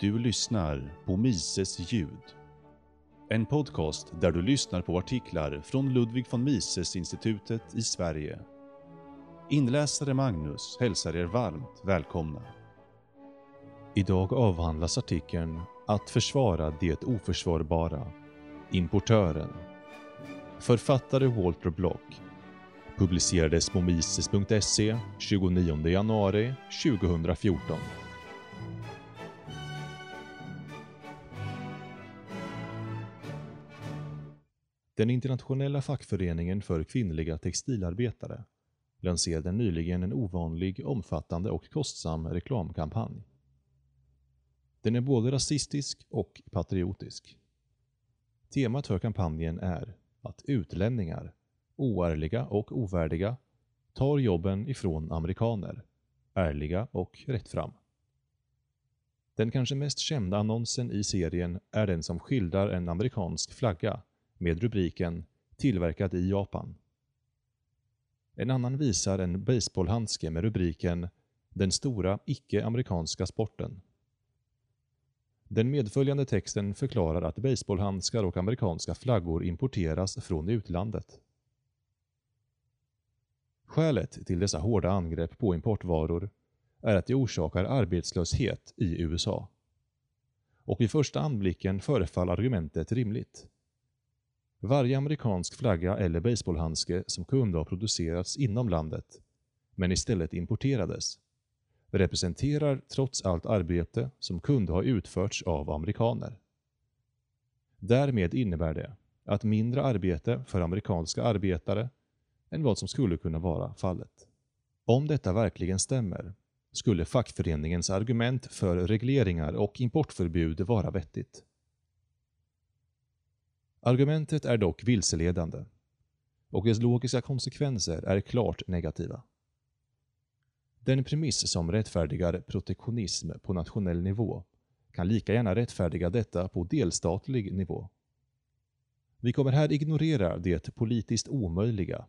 Du lyssnar på Mises ljud. En podcast där du lyssnar på artiklar från Ludwig von Mises-institutet i Sverige. Inläsare Magnus hälsar er varmt välkomna. Idag avhandlas artikeln “Att försvara det oförsvarbara” Importören. Författare Walter Block. Publicerades på mises.se 29 januari 2014. Den internationella fackföreningen för kvinnliga textilarbetare lanserade nyligen en ovanlig, omfattande och kostsam reklamkampanj. Den är både rasistisk och patriotisk. Temat för kampanjen är att utlänningar, oärliga och ovärdiga, tar jobben ifrån amerikaner, ärliga och rättfram. Den kanske mest kända annonsen i serien är den som skildrar en amerikansk flagga med rubriken ”Tillverkat i Japan”. En annan visar en baseballhandske med rubriken “Den stora icke-amerikanska sporten”. Den medföljande texten förklarar att baseballhandskar och amerikanska flaggor importeras från utlandet. Skälet till dessa hårda angrepp på importvaror är att de orsakar arbetslöshet i USA. Och vid första anblicken förefaller argumentet rimligt. Varje amerikansk flagga eller baseballhandske som kunde ha producerats inom landet, men istället importerades, representerar trots allt arbete som kunde ha utförts av amerikaner. Därmed innebär det att mindre arbete för amerikanska arbetare än vad som skulle kunna vara fallet. Om detta verkligen stämmer skulle fackföreningens argument för regleringar och importförbud vara vettigt. Argumentet är dock vilseledande och dess logiska konsekvenser är klart negativa. Den premiss som rättfärdigar protektionism på nationell nivå kan lika gärna rättfärdiga detta på delstatlig nivå. Vi kommer här ignorera det politiskt omöjliga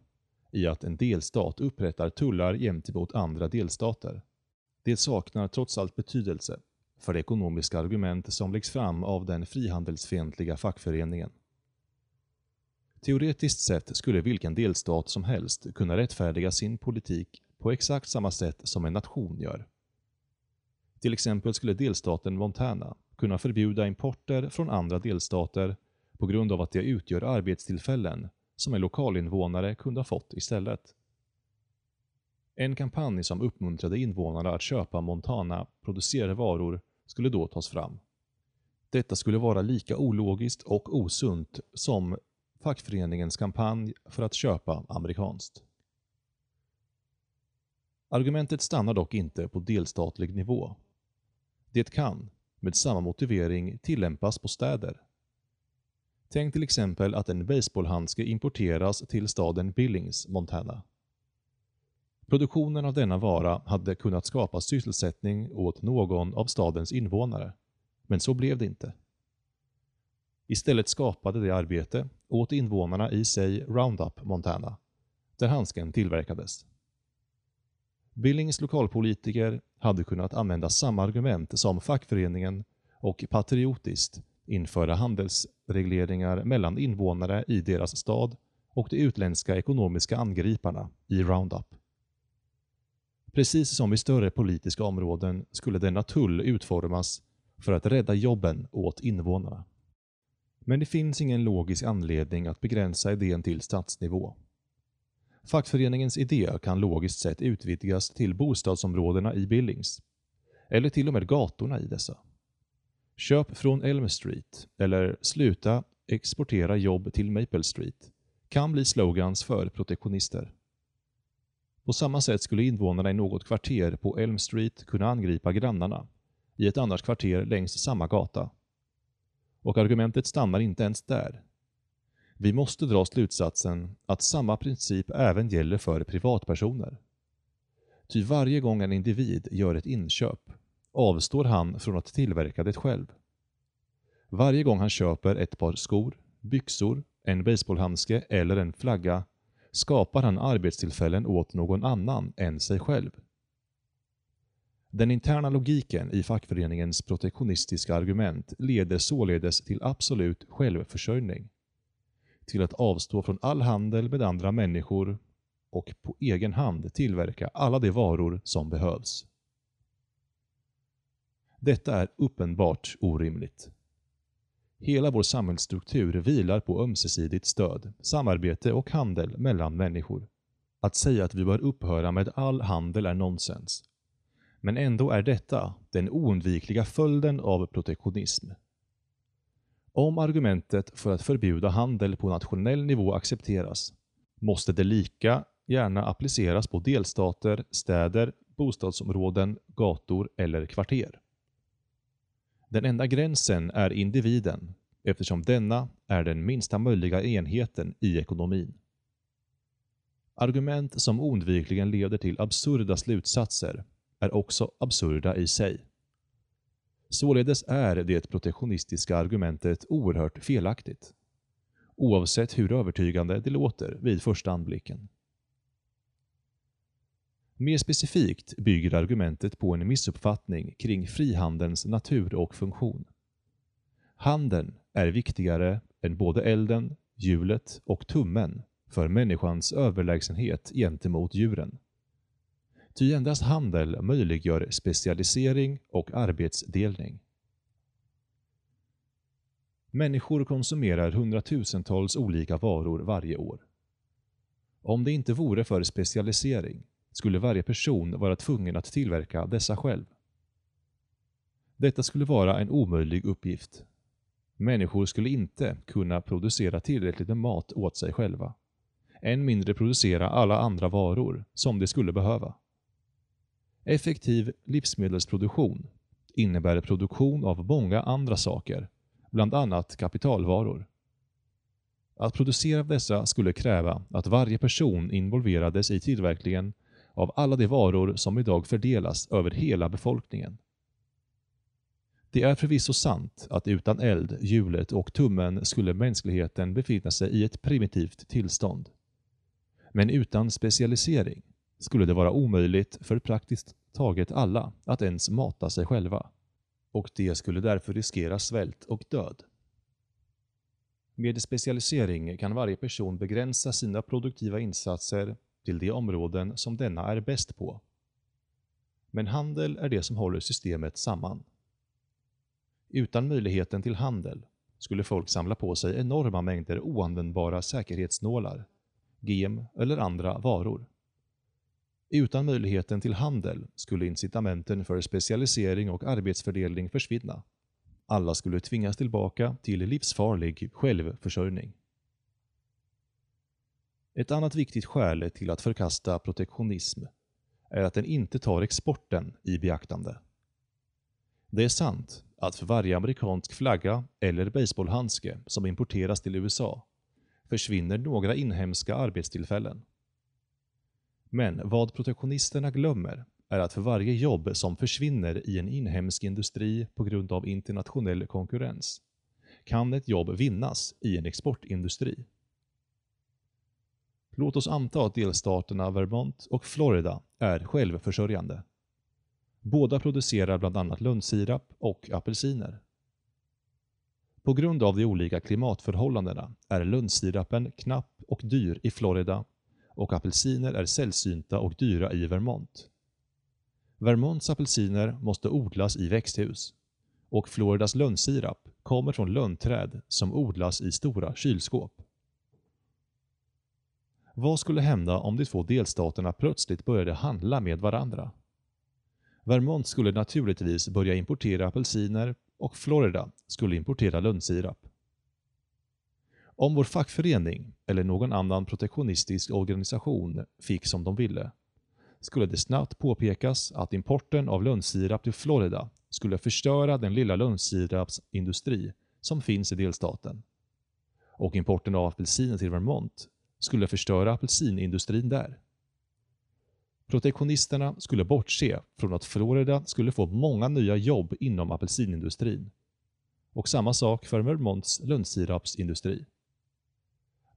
i att en delstat upprättar tullar gentemot andra delstater. Det saknar trots allt betydelse för det ekonomiska argument som läggs fram av den frihandelsfientliga fackföreningen. Teoretiskt sett skulle vilken delstat som helst kunna rättfärdiga sin politik på exakt samma sätt som en nation gör. Till exempel skulle delstaten Montana kunna förbjuda importer från andra delstater på grund av att de utgör arbetstillfällen som en lokalinvånare kunde ha fått istället. En kampanj som uppmuntrade invånarna att köpa Montana-producerade varor skulle då tas fram. Detta skulle vara lika ologiskt och osunt som fackföreningens kampanj för att köpa amerikanskt. Argumentet stannar dock inte på delstatlig nivå. Det kan, med samma motivering, tillämpas på städer. Tänk till exempel att en baseballhandske importeras till staden Billings, Montana. Produktionen av denna vara hade kunnat skapa sysselsättning åt någon av stadens invånare, men så blev det inte. Istället skapade det arbete åt invånarna i, säg, Roundup, Montana, där handsken tillverkades. Billings lokalpolitiker hade kunnat använda samma argument som fackföreningen och patriotiskt införa handelsregleringar mellan invånare i deras stad och de utländska ekonomiska angriparna i Roundup. Precis som i större politiska områden skulle denna tull utformas för att rädda jobben åt invånarna. Men det finns ingen logisk anledning att begränsa idén till stadsnivå. Fackföreningens idé kan logiskt sett utvidgas till bostadsområdena i Billings, eller till och med gatorna i dessa. Köp från Elm Street eller sluta exportera jobb till Maple Street kan bli slogans för protektionister. På samma sätt skulle invånarna i något kvarter på Elm Street kunna angripa grannarna i ett annat kvarter längs samma gata. Och argumentet stannar inte ens där. Vi måste dra slutsatsen att samma princip även gäller för privatpersoner. Ty varje gång en individ gör ett inköp avstår han från att tillverka det själv. Varje gång han köper ett par skor, byxor, en baseballhandske eller en flagga skapar han arbetstillfällen åt någon annan än sig själv. Den interna logiken i fackföreningens protektionistiska argument leder således till absolut självförsörjning. Till att avstå från all handel med andra människor och på egen hand tillverka alla de varor som behövs. Detta är uppenbart orimligt. Hela vår samhällsstruktur vilar på ömsesidigt stöd, samarbete och handel mellan människor. Att säga att vi bör upphöra med all handel är nonsens. Men ändå är detta den oundvikliga följden av protektionism. Om argumentet för att förbjuda handel på nationell nivå accepteras, måste det lika gärna appliceras på delstater, städer, bostadsområden, gator eller kvarter. Den enda gränsen är individen, eftersom denna är den minsta möjliga enheten i ekonomin. Argument som oundvikligen leder till absurda slutsatser är också absurda i sig. Således är det protektionistiska argumentet oerhört felaktigt, oavsett hur övertygande det låter vid första anblicken. Mer specifikt bygger argumentet på en missuppfattning kring frihandelns natur och funktion. Handeln är viktigare än både elden, hjulet och tummen för människans överlägsenhet gentemot djuren. Ty endast handel möjliggör specialisering och arbetsdelning. Människor konsumerar hundratusentals olika varor varje år. Om det inte vore för specialisering skulle varje person vara tvungen att tillverka dessa själv. Detta skulle vara en omöjlig uppgift. Människor skulle inte kunna producera tillräckligt med mat åt sig själva. Än mindre producera alla andra varor som de skulle behöva. Effektiv livsmedelsproduktion innebär produktion av många andra saker, bland annat kapitalvaror. Att producera dessa skulle kräva att varje person involverades i tillverkningen av alla de varor som idag fördelas över hela befolkningen. Det är förvisso sant att utan eld, hjulet och tummen skulle mänskligheten befinna sig i ett primitivt tillstånd. Men utan specialisering skulle det vara omöjligt för praktiskt taget alla att ens mata sig själva. Och de skulle därför riskera svält och död. Med specialisering kan varje person begränsa sina produktiva insatser till de områden som denna är bäst på. Men handel är det som håller systemet samman. Utan möjligheten till handel skulle folk samla på sig enorma mängder oanvändbara säkerhetsnålar, gem eller andra varor. Utan möjligheten till handel skulle incitamenten för specialisering och arbetsfördelning försvinna. Alla skulle tvingas tillbaka till livsfarlig självförsörjning. Ett annat viktigt skäl till att förkasta protektionism är att den inte tar exporten i beaktande. Det är sant att för varje amerikansk flagga eller baseballhandske som importeras till USA försvinner några inhemska arbetstillfällen. Men vad protektionisterna glömmer är att för varje jobb som försvinner i en inhemsk industri på grund av internationell konkurrens kan ett jobb vinnas i en exportindustri. Låt oss anta att delstaterna Vermont och Florida är självförsörjande. Båda producerar bland annat lönnsirap och apelsiner. På grund av de olika klimatförhållandena är lönnsirapen knapp och dyr i Florida och apelsiner är sällsynta och dyra i Vermont. Vermonts apelsiner måste odlas i växthus och Floridas lönnsirap kommer från lönnträd som odlas i stora kylskåp. Vad skulle hända om de två delstaterna plötsligt började handla med varandra? Vermont skulle naturligtvis börja importera apelsiner och Florida skulle importera lönnsirap. Om vår fackförening eller någon annan protektionistisk organisation fick som de ville, skulle det snabbt påpekas att importen av lönnsirap till Florida skulle förstöra den lilla lönnsirapsindustri som finns i delstaten. Och importen av apelsiner till Vermont skulle förstöra apelsinindustrin där. Protektionisterna skulle bortse från att Florida skulle få många nya jobb inom apelsinindustrin. Och samma sak för Vermonts lönnsirapsindustri.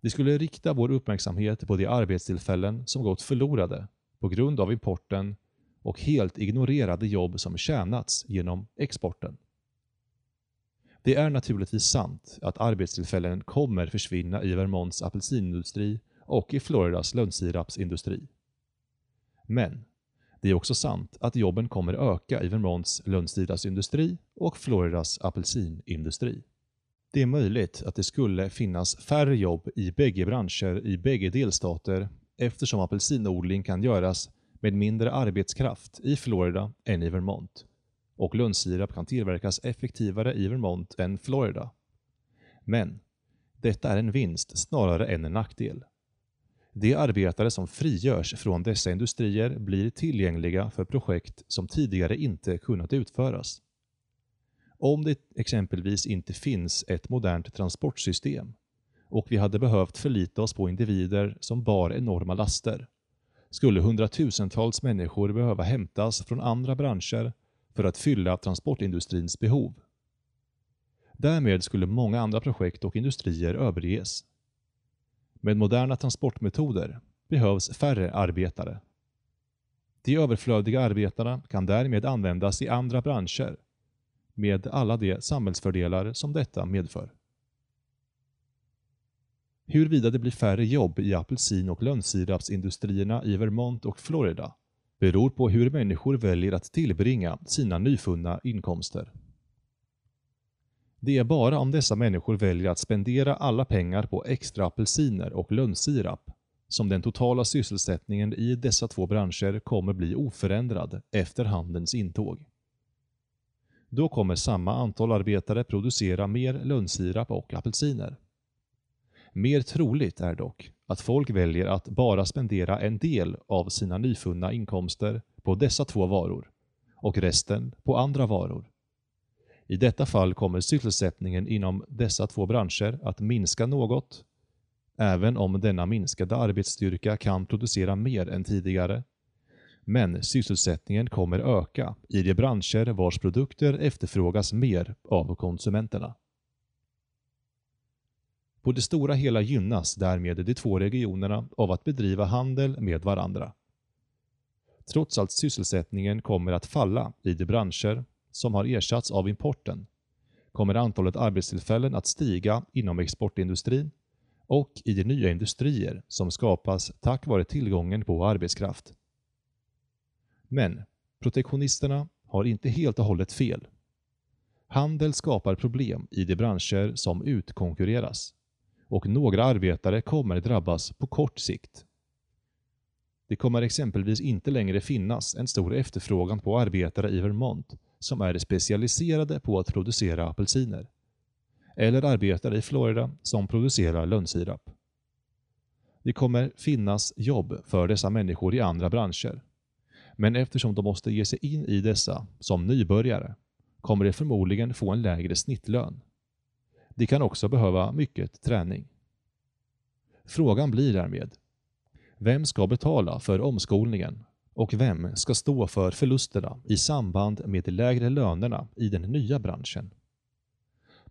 Vi skulle rikta vår uppmärksamhet på de arbetstillfällen som gått förlorade på grund av importen och helt ignorera de jobb som tjänats genom exporten. Det är naturligtvis sant att arbetstillfällen kommer försvinna i Vermonts apelsinindustri och i Floridas lönnsirapsindustri. Men det är också sant att jobben kommer öka i Vermonts lönnsirapsindustri och Floridas apelsinindustri. Det är möjligt att det skulle finnas färre jobb i bägge branscher i bägge delstater eftersom apelsinodling kan göras med mindre arbetskraft i Florida än i Vermont och lönnsirap kan tillverkas effektivare i Vermont än Florida. Men detta är en vinst snarare än en nackdel. De arbetare som frigörs från dessa industrier blir tillgängliga för projekt som tidigare inte kunnat utföras. Om det exempelvis inte finns ett modernt transportsystem och vi hade behövt förlita oss på individer som bar enorma laster, skulle hundratusentals människor behöva hämtas från andra branscher för att fylla transportindustrins behov. Därmed skulle många andra projekt och industrier överges. Med moderna transportmetoder behövs färre arbetare. De överflödiga arbetarna kan därmed användas i andra branscher med alla de samhällsfördelar som detta medför. Huruvida det blir färre jobb i apelsin och lönnsirapsindustrierna i Vermont och Florida beror på hur människor väljer att tillbringa sina nyfunna inkomster. Det är bara om dessa människor väljer att spendera alla pengar på extra apelsiner och lönnsirap som den totala sysselsättningen i dessa två branscher kommer bli oförändrad efter handelns intåg. Då kommer samma antal arbetare producera mer lönnsirap och apelsiner. Mer troligt är dock att folk väljer att bara spendera en del av sina nyfunna inkomster på dessa två varor och resten på andra varor. I detta fall kommer sysselsättningen inom dessa två branscher att minska något, även om denna minskade arbetsstyrka kan producera mer än tidigare. Men sysselsättningen kommer öka i de branscher vars produkter efterfrågas mer av konsumenterna. På det stora hela gynnas därmed de två regionerna av att bedriva handel med varandra. Trots att sysselsättningen kommer att falla i de branscher som har ersatts av importen kommer antalet arbetstillfällen att stiga inom exportindustrin och i de nya industrier som skapas tack vare tillgången på arbetskraft. Men protektionisterna har inte helt och hållet fel. Handel skapar problem i de branscher som utkonkurreras och några arbetare kommer drabbas på kort sikt. Det kommer exempelvis inte längre finnas en stor efterfrågan på arbetare i Vermont som är specialiserade på att producera apelsiner. Eller arbetare i Florida som producerar lönnsirap. Det kommer finnas jobb för dessa människor i andra branscher. Men eftersom de måste ge sig in i dessa som nybörjare kommer de förmodligen få en lägre snittlön. De kan också behöva mycket träning. Frågan blir därmed, vem ska betala för omskolningen och vem ska stå för förlusterna i samband med de lägre lönerna i den nya branschen?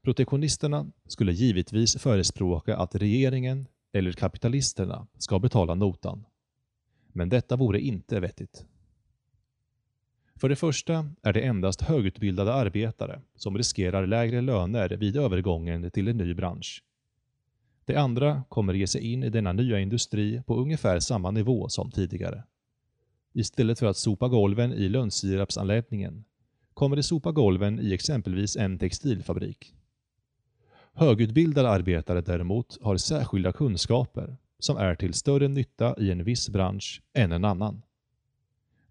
Protektionisterna skulle givetvis förespråka att regeringen eller kapitalisterna ska betala notan. Men detta vore inte vettigt. För det första är det endast högutbildade arbetare som riskerar lägre löner vid övergången till en ny bransch. Det andra kommer ge sig in i denna nya industri på ungefär samma nivå som tidigare. Istället för att sopa golven i lönnsirapsanläggningen kommer de sopa golven i exempelvis en textilfabrik. Högutbildade arbetare däremot har särskilda kunskaper som är till större nytta i en viss bransch än en annan.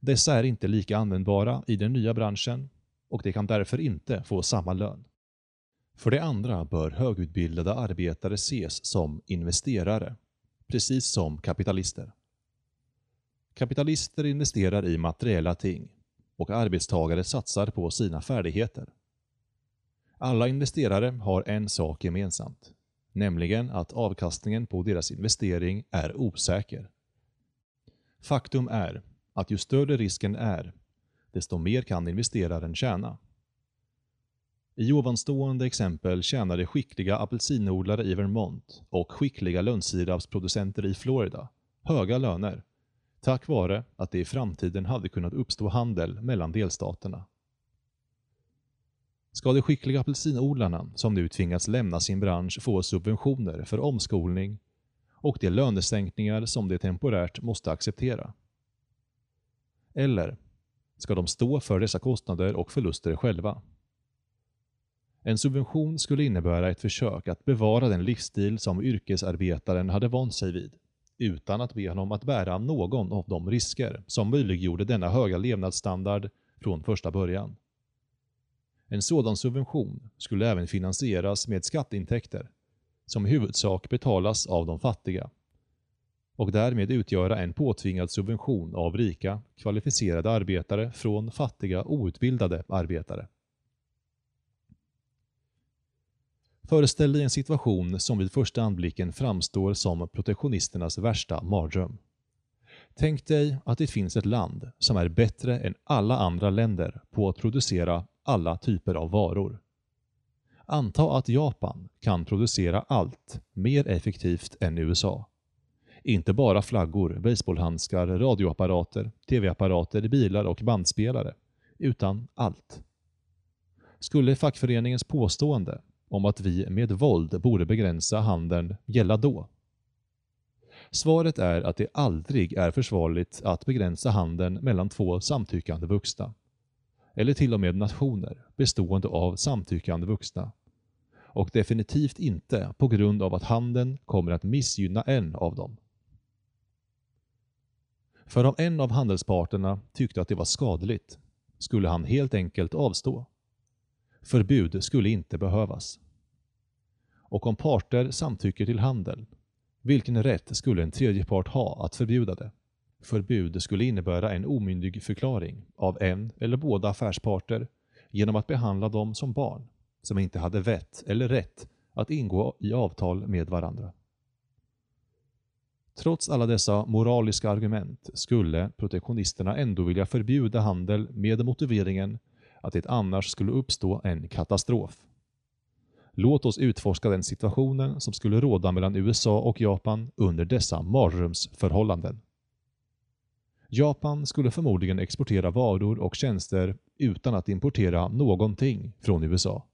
Dessa är inte lika användbara i den nya branschen och de kan därför inte få samma lön. För det andra bör högutbildade arbetare ses som investerare, precis som kapitalister. Kapitalister investerar i materiella ting och arbetstagare satsar på sina färdigheter. Alla investerare har en sak gemensamt, nämligen att avkastningen på deras investering är osäker. Faktum är att ju större risken är, desto mer kan investeraren tjäna. I ovanstående exempel tjänade skickliga apelsinodlare i Vermont och skickliga lönnsirapsproducenter i Florida höga löner tack vare att det i framtiden hade kunnat uppstå handel mellan delstaterna. Ska de skickliga apelsinodlarna som nu tvingats lämna sin bransch få subventioner för omskolning och de lönesänkningar som de temporärt måste acceptera? Eller ska de stå för dessa kostnader och förluster själva? En subvention skulle innebära ett försök att bevara den livsstil som yrkesarbetaren hade vant sig vid, utan att be honom att bära någon av de risker som möjliggjorde denna höga levnadsstandard från första början. En sådan subvention skulle även finansieras med skatteintäkter, som i huvudsak betalas av de fattiga, och därmed utgöra en påtvingad subvention av rika, kvalificerade arbetare från fattiga, outbildade arbetare. Föreställ dig en situation som vid första anblicken framstår som protektionisternas värsta mardröm. Tänk dig att det finns ett land som är bättre än alla andra länder på att producera alla typer av varor. Anta att Japan kan producera allt mer effektivt än USA. Inte bara flaggor, baseballhandskar, radioapparater, tv-apparater, bilar och bandspelare, utan allt. Skulle fackföreningens påstående om att vi med våld borde begränsa handeln gälla då? Svaret är att det aldrig är försvarligt att begränsa handeln mellan två samtyckande vuxna. Eller till och med nationer bestående av samtyckande vuxna. Och definitivt inte på grund av att handeln kommer att missgynna en av dem. För om en av handelsparterna tyckte att det var skadligt skulle han helt enkelt avstå. Förbud skulle inte behövas. Och om parter samtycker till handel, vilken rätt skulle en tredje part ha att förbjuda det? Förbud skulle innebära en omyndig förklaring av en eller båda affärsparter genom att behandla dem som barn, som inte hade vett eller rätt att ingå i avtal med varandra. Trots alla dessa moraliska argument skulle protektionisterna ändå vilja förbjuda handel med motiveringen att det annars skulle uppstå en katastrof. Låt oss utforska den situationen som skulle råda mellan USA och Japan under dessa mardrömsförhållanden. Japan skulle förmodligen exportera varor och tjänster utan att importera någonting från USA.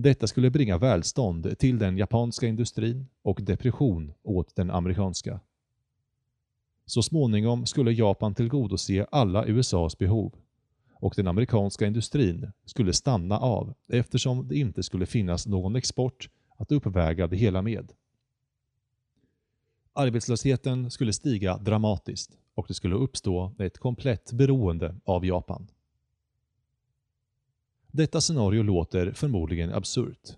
Detta skulle bringa välstånd till den japanska industrin och depression åt den amerikanska. Så småningom skulle Japan tillgodose alla USAs behov och den amerikanska industrin skulle stanna av eftersom det inte skulle finnas någon export att uppväga det hela med. Arbetslösheten skulle stiga dramatiskt och det skulle uppstå ett komplett beroende av Japan. Detta scenario låter förmodligen absurt.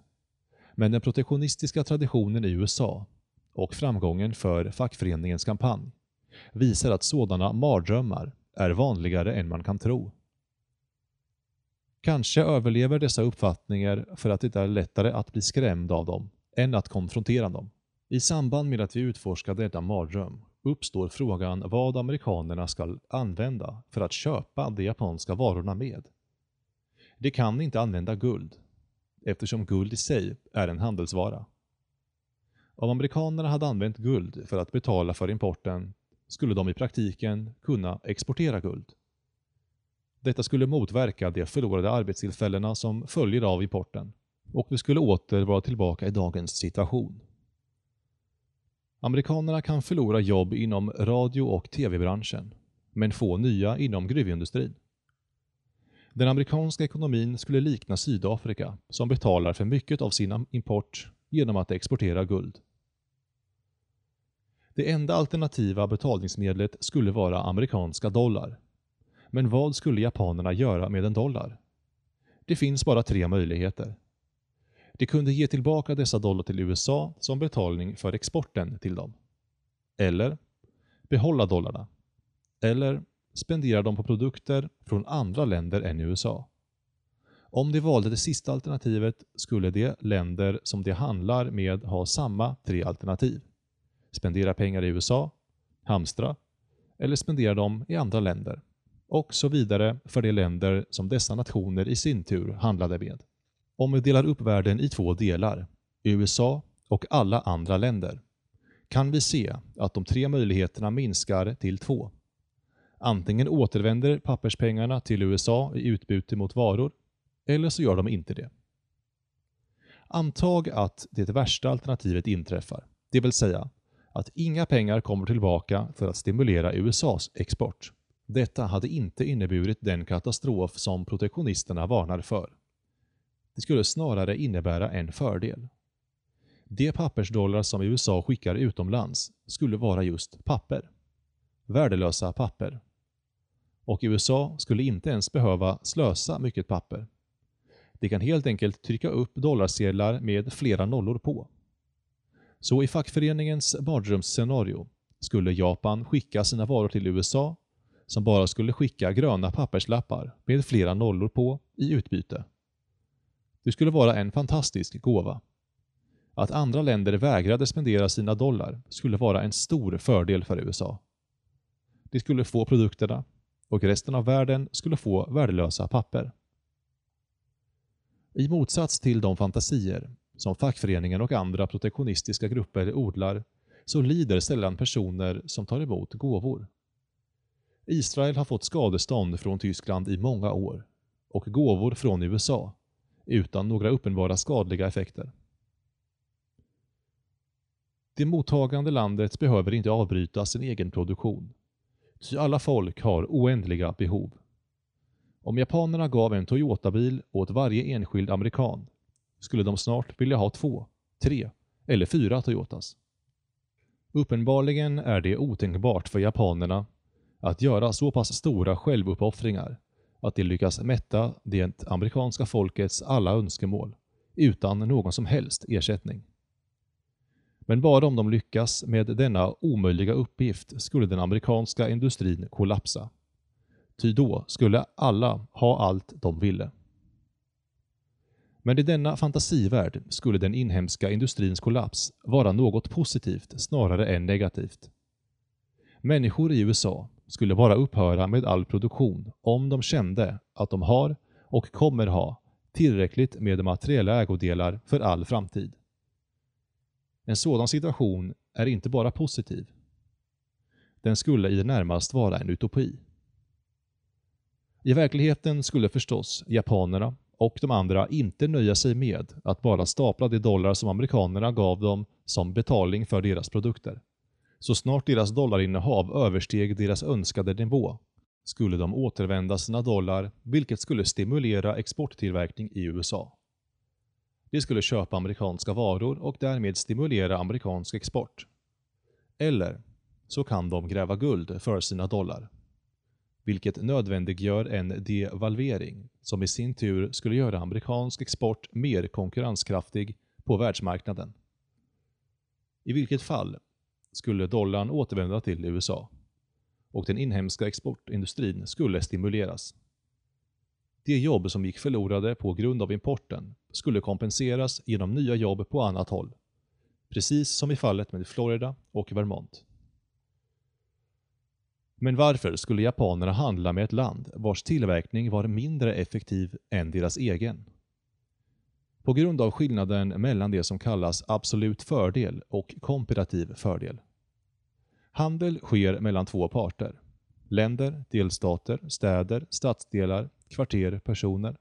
Men den protektionistiska traditionen i USA och framgången för fackföreningens kampanj visar att sådana mardrömmar är vanligare än man kan tro. Kanske överlever dessa uppfattningar för att det är lättare att bli skrämd av dem än att konfrontera dem. I samband med att vi utforskar denna mardröm uppstår frågan vad amerikanerna ska använda för att köpa de japanska varorna med. De kan inte använda guld, eftersom guld i sig är en handelsvara. Om amerikanerna hade använt guld för att betala för importen skulle de i praktiken kunna exportera guld. Detta skulle motverka de förlorade arbetstillfällena som följer av importen och vi skulle åter vara tillbaka i dagens situation. Amerikanerna kan förlora jobb inom radio och tv-branschen, men få nya inom gruvindustrin. Den amerikanska ekonomin skulle likna Sydafrika, som betalar för mycket av sin import genom att exportera guld. Det enda alternativa betalningsmedlet skulle vara amerikanska dollar. Men vad skulle japanerna göra med en dollar? Det finns bara tre möjligheter. De kunde ge tillbaka dessa dollar till USA som betalning för exporten till dem. Eller behålla dollarna. Eller spenderar de på produkter från andra länder än USA. Om de valde det sista alternativet skulle de länder som de handlar med ha samma tre alternativ. Spendera pengar i USA, hamstra eller spendera dem i andra länder. Och så vidare för de länder som dessa nationer i sin tur handlade med. Om vi delar upp världen i två delar, USA och alla andra länder, kan vi se att de tre möjligheterna minskar till två. Antingen återvänder papperspengarna till USA i utbyte mot varor, eller så gör de inte det. Antag att det värsta alternativet inträffar, det vill säga att inga pengar kommer tillbaka för att stimulera USAs export. Detta hade inte inneburit den katastrof som protektionisterna varnar för. Det skulle snarare innebära en fördel. De pappersdollar som USA skickar utomlands skulle vara just papper. Värdelösa papper. Och USA skulle inte ens behöva slösa mycket papper. De kan helt enkelt trycka upp dollarsedlar med flera nollor på. Så i fackföreningens mardrömsscenario skulle Japan skicka sina varor till USA som bara skulle skicka gröna papperslappar med flera nollor på i utbyte. Det skulle vara en fantastisk gåva. Att andra länder vägrade spendera sina dollar skulle vara en stor fördel för USA. De skulle få produkterna och resten av världen skulle få värdelösa papper. I motsats till de fantasier som fackföreningen och andra protektionistiska grupper odlar så lider sällan personer som tar emot gåvor. Israel har fått skadestånd från Tyskland i många år och gåvor från USA utan några uppenbara skadliga effekter. Det mottagande landet behöver inte avbryta sin egen produktion, ty alla folk har oändliga behov. Om japanerna gav en Toyota-bil åt varje enskild amerikan skulle de snart vilja ha två, tre eller fyra Toyotas. Uppenbarligen är det otänkbart för japanerna att göra så pass stora självuppoffringar att de lyckas mätta det amerikanska folkets alla önskemål utan någon som helst ersättning. Men bara om de lyckas med denna omöjliga uppgift skulle den amerikanska industrin kollapsa. Ty då skulle alla ha allt de ville. Men i denna fantasivärld skulle den inhemska industrins kollaps vara något positivt snarare än negativt. Människor i USA skulle bara upphöra med all produktion om de kände att de har och kommer ha tillräckligt med materiella ägodelar för all framtid. En sådan situation är inte bara positiv. Den skulle i det närmaste vara en utopi. I verkligheten skulle förstås japanerna och de andra inte nöja sig med att bara stapla de dollar som amerikanerna gav dem som betalning för deras produkter. Så snart deras dollarinnehav översteg deras önskade nivå skulle de återvända sina dollar vilket skulle stimulera exporttillverkning i USA. De skulle köpa amerikanska varor och därmed stimulera amerikansk export. Eller så kan de gräva guld för sina dollar. Vilket nödvändiggör en devalvering som i sin tur skulle göra amerikansk export mer konkurrenskraftig på världsmarknaden. I vilket fall skulle dollarn återvända till USA och den inhemska exportindustrin skulle stimuleras. De jobb som gick förlorade på grund av importen skulle kompenseras genom nya jobb på annat håll. Precis som i fallet med Florida och Vermont. Men varför skulle japanerna handla med ett land vars tillverkning var mindre effektiv än deras egen? På grund av skillnaden mellan det som kallas absolut fördel och komparativ fördel. Handel sker mellan två parter. Länder, delstater, städer, stadsdelar, kvarter, personer.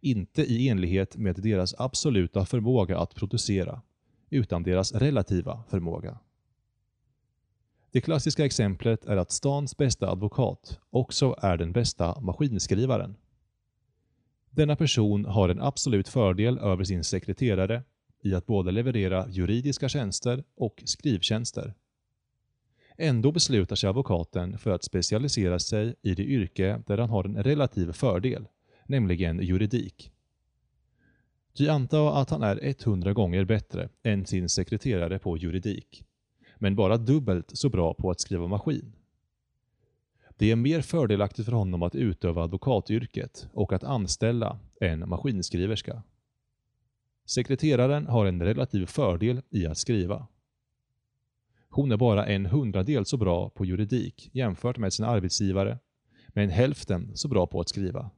Inte i enlighet med deras absoluta förmåga att producera, utan deras relativa förmåga. Det klassiska exemplet är att stans bästa advokat också är den bästa maskinskrivaren. Denna person har en absolut fördel över sin sekreterare i att både leverera juridiska tjänster och skrivtjänster. Ändå beslutar sig advokaten för att specialisera sig i det yrke där han har en relativ fördel, nämligen juridik. Ty anta att han är 100 gånger bättre än sin sekreterare på juridik, men bara dubbelt så bra på att skriva maskin. Det är mer fördelaktigt för honom att utöva advokatyrket och att anställa en maskinskriverska. Sekreteraren har en relativ fördel i att skriva. Hon är bara en hundradel så bra på juridik jämfört med sina arbetsgivare, men hälften så bra på att skriva.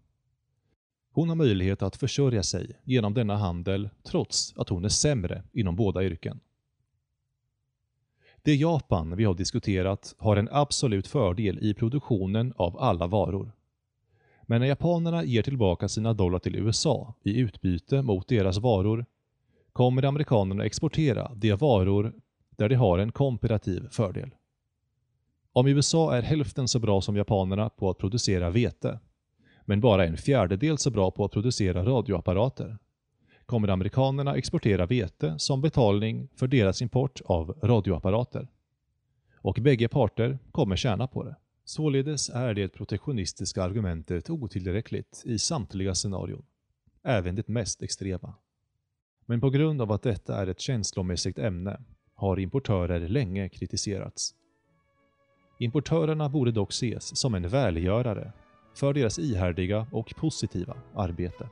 Hon har möjlighet att försörja sig genom denna handel trots att hon är sämre inom båda yrken. Det Japan vi har diskuterat har en absolut fördel i produktionen av alla varor. Men när japanerna ger tillbaka sina dollar till USA i utbyte mot deras varor kommer amerikanerna exportera de varor där de har en komparativ fördel. Om USA är hälften så bra som japanerna på att producera vete, men bara en fjärdedel så bra på att producera radioapparater, kommer amerikanerna exportera vete som betalning för deras import av radioapparater. Och bägge parter kommer tjäna på det. Således är det protektionistiska argumentet otillräckligt i samtliga scenarion, även det mest extrema. Men på grund av att detta är ett känslomässigt ämne har importörer länge kritiserats. Importörerna borde dock ses som en välgörare för deras ihärdiga och positiva arbete.